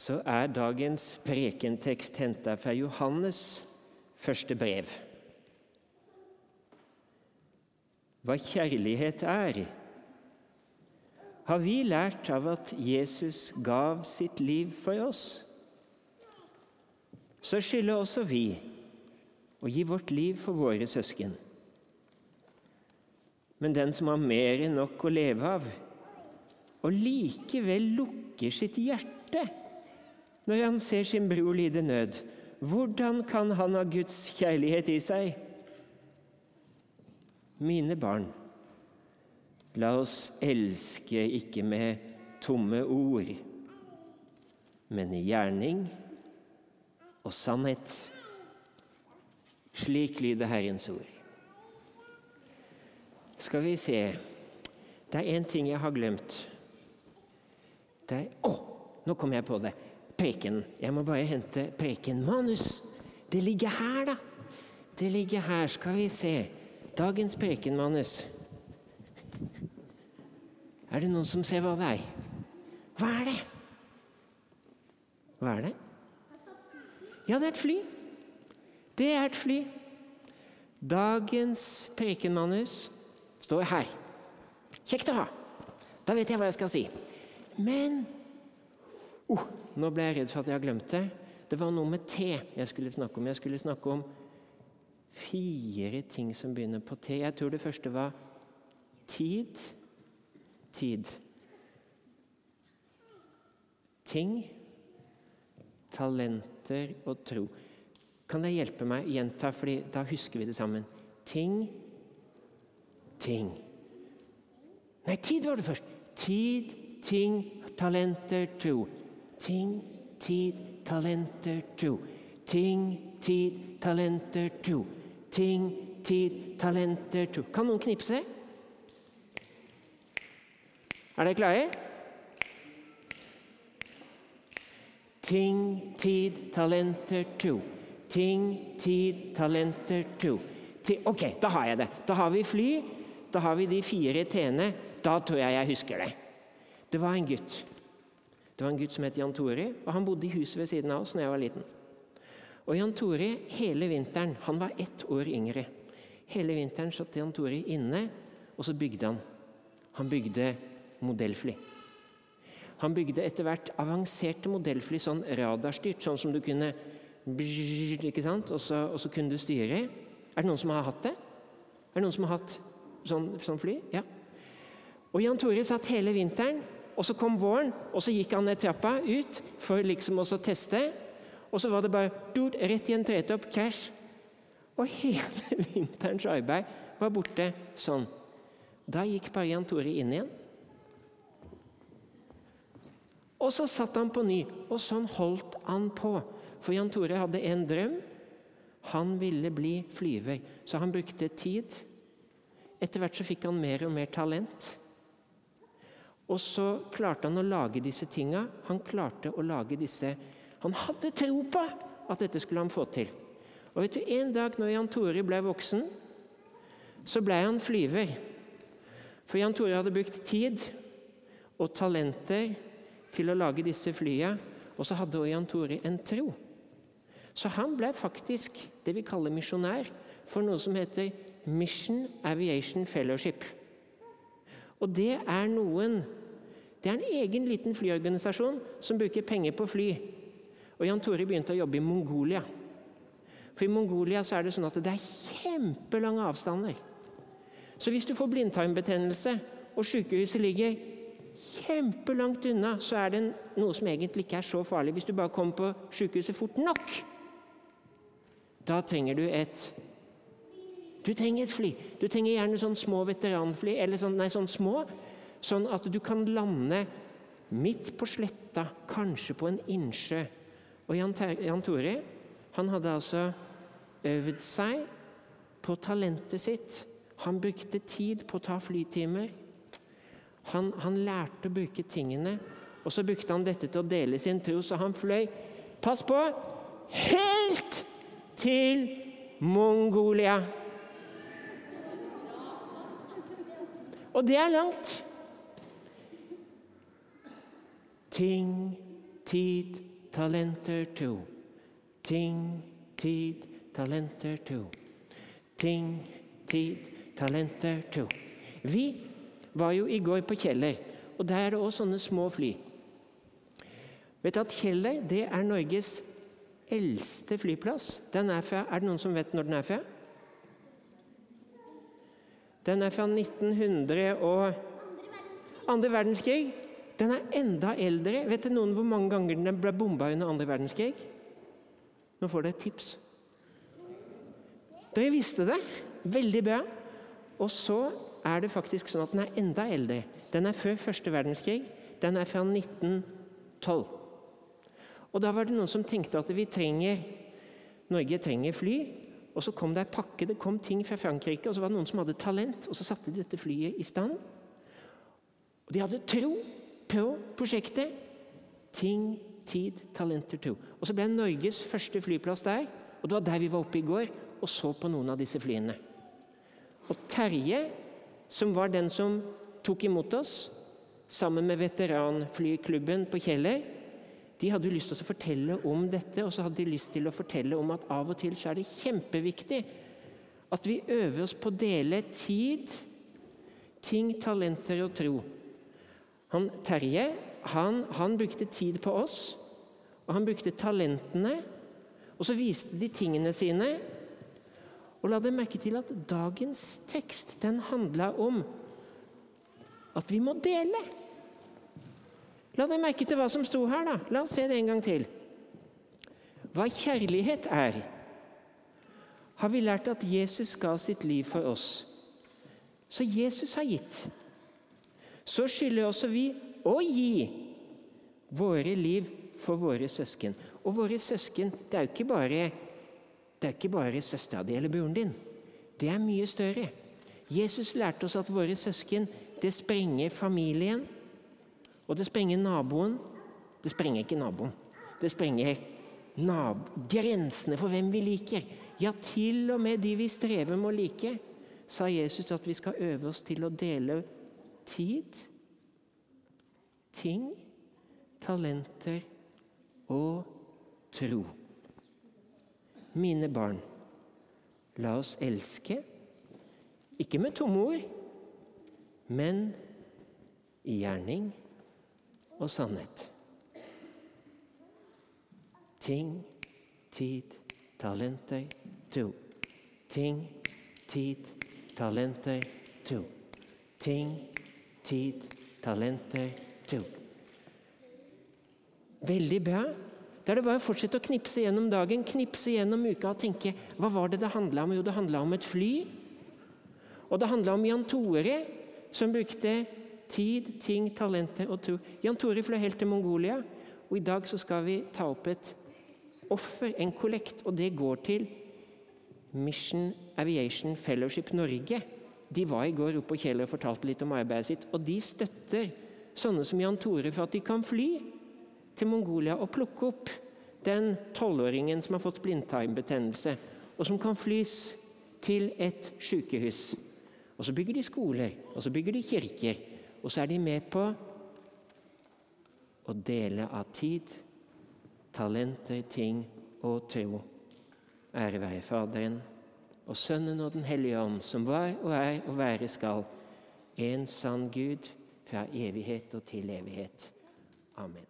så er dagens prekentekst henta fra Johannes første brev. Hva kjærlighet er, har vi lært av at Jesus gav sitt liv for oss. Så skylder også vi å gi vårt liv for våre søsken. Men den som har mer enn nok å leve av, og likevel lukker sitt hjerte når han ser sin bror lide nød, hvordan kan han ha Guds kjærlighet i seg? Mine barn, la oss elske ikke med tomme ord, men i gjerning og sannhet. Slik lyder Herrens ord. Skal vi se Det er én ting jeg har glemt. Det er Å! Oh, nå kom jeg på det. Preken. Jeg må bare hente prekenmanus. Det ligger her, da. Det ligger her. Skal vi se. Dagens prekenmanus. Er det noen som ser hva det er? Hva er det? Hva er det? Ja, det er et fly. Det er et fly. Dagens prekenmanus står her. Kjekt å ha. Da vet jeg hva jeg skal si. Men oh, Nå ble jeg redd for at jeg har glemt det. Det var noe med T jeg skulle snakke om. Jeg skulle snakke om fire ting som begynner på T. Jeg tror det første var tid. Tid. Ting, talenter og tro. Kan det hjelpe meg å gjenta, for da husker vi det sammen? Ting, ting. Nei, tid var det først. Tid, ting, talenter, tro. Ting, tid, talenter, tro. Ting, tid, talenter, tro. Ting, tid, talenter, tro. Kan noen knipse? Er dere klare? Ting, tid, talenter, tro. Ting, tid, talenter, tro. Ok, da har jeg det. Da har vi fly. Da har vi de fire t-ene. Da tror jeg jeg husker det. Det var en gutt. Det var en gutt som het Jan Tore, og han bodde i huset ved siden av oss da jeg var liten. Og Jan Tore, hele vinteren Han var ett år yngre. Hele vinteren satt Jan Tore inne, og så bygde han. Han bygde modellfly. Han bygde etter hvert avanserte modellfly, sånn radarstyrt, sånn som du kunne ikke sant? Og så, og så, kunne du styre. Er det noen som har hatt det? Er det noen som har hatt sånn, sånn fly? Ja. Og Jan Tore satt hele vinteren, og så kom våren, og så gikk han ned trappa ut for liksom å teste. Og så var det bare durt, rett i en tretopp, cash. Og hele vinterens arbeid var borte sånn. Da gikk bare Jan Tore inn igjen. Og så satt han på ny, og sånn holdt han på. For Jan Tore hadde en drøm. Han ville bli flyver, så han brukte tid. Etter hvert så fikk han mer og mer talent. Og så klarte han å lage disse tinga. Han klarte å lage disse Han hadde tro på at dette skulle han få til. Og vet du, En dag når Jan Tore ble voksen, så ble han flyver. For Jan Tore hadde brukt tid og talenter til å lage disse flyene, og så hadde Jan Tore en tro. Så han ble faktisk det vi kaller misjonær for noe som heter Mission Aviation Fellowship. Og det er noen Det er en egen liten flyorganisasjon som bruker penger på fly. Og Jan Tore begynte å jobbe i Mongolia. For i Mongolia så er det sånn at det er kjempelange avstander. Så hvis du får blindtarmbetennelse, og sykehuset ligger kjempelangt unna, så er det noe som egentlig ikke er så farlig. Hvis du bare kommer på sykehuset fort nok, da trenger du et Du trenger et fly. Du trenger gjerne sånn små veteranfly, eller sånn, nei, sånn små, sånn at du kan lande midt på sletta, kanskje på en innsjø. Og Jan, Jan Tore han hadde altså øvd seg på talentet sitt. Han brukte tid på å ta flytimer. Han, han, lærte å bruke tingene, og så brukte han dette til å dele sin tro, så han fløy Pass på! Helt til Mongolia. Og det er langt. Ting, tid, talenter, to. Ting, tid, talenter, to. Ting, tid, talenter, to. Vi var jo i går på Kjeller, og der er det òg sånne små fly. Vet du at Kjeller det er Norges eldste flyplass? Den er, fra, er det noen som vet når den er fra? Den er fra 1900 og andre verdenskrig. Den er enda eldre. Vet du noen hvor mange ganger den ble bomba under andre verdenskrig? Nå får dere et tips. Dere visste det. Veldig bra. Og så er det faktisk sånn at den er enda eldre. Den er før første verdenskrig. Den er fra 1912. Og da var det noen som tenkte at vi trenger Norge trenger fly. Og så kom det ei pakke, det kom ting fra Frankrike, og så var det noen som hadde talent, og så satte de dette flyet i stand. Og de hadde tro på prosjektet. Ting, tid, talenter, tro. Og så ble Norges første flyplass der, og det var der vi var oppe i går og så på noen av disse flyene. Og Terje, som var den som tok imot oss, sammen med veteranflyklubben på Kjeller, de hadde jo lyst til å fortelle om dette, og så hadde de lyst til å fortelle om at av og til så er det kjempeviktig at vi øver oss på å dele tid, ting, talenter og tro. Han, Terje han, han brukte tid på oss, og han brukte talentene. Og så viste de tingene sine. Og la deg merke til at dagens tekst den handla om at vi må dele. La deg merke til hva som sto her. da. La oss se det en gang til. Hva kjærlighet er, har vi lært at Jesus ga sitt liv for oss. Så Jesus har gitt. Så skylder også vi å gi våre liv for våre søsken. Og våre søsken, det er jo ikke bare, det er bare søstera di eller broren din. Det er mye større. Jesus lærte oss at våre søsken, det sprenger familien. Og det sprenger naboen. Det sprenger ikke naboen. Det sprenger grensene for hvem vi liker. Ja, til og med de vi strever med å like, sa Jesus at vi skal øve oss til å dele tid, ting, talenter og tro. Mine barn, la oss elske, ikke med tomme ord, men i gjerning og sannhet. Ting, tid, talenter, tro. Ting, tid, talenter, tro. Ting, tid, talenter, tro. Veldig bra. Da er det bare å fortsette å knipse gjennom dagen, knipse gjennom uka og tenke hva var det det handla om? Jo, det handla om et fly. Og det handla om Jan Tore, som brukte Tid, ting, talenter og tro. Jan Tore fløy helt til Mongolia, og i dag så skal vi ta opp et offer, en kollekt, og det går til Mission Aviation Fellowship Norge. De var i går oppe på Kjeller og fortalte litt om arbeidet sitt, og de støtter sånne som Jan Tore for at de kan fly til Mongolia og plukke opp den tolvåringen som har fått blindtarmbetennelse, og som kan flys til et sykehus. Og så bygger de skoler, og så bygger de kirker. Og så er de med på å dele av tid, talenter, ting og tro. Ære være Faderen og Sønnen og Den hellige ånd, som var og er og være skal, en sann Gud fra evighet og til evighet. Amen.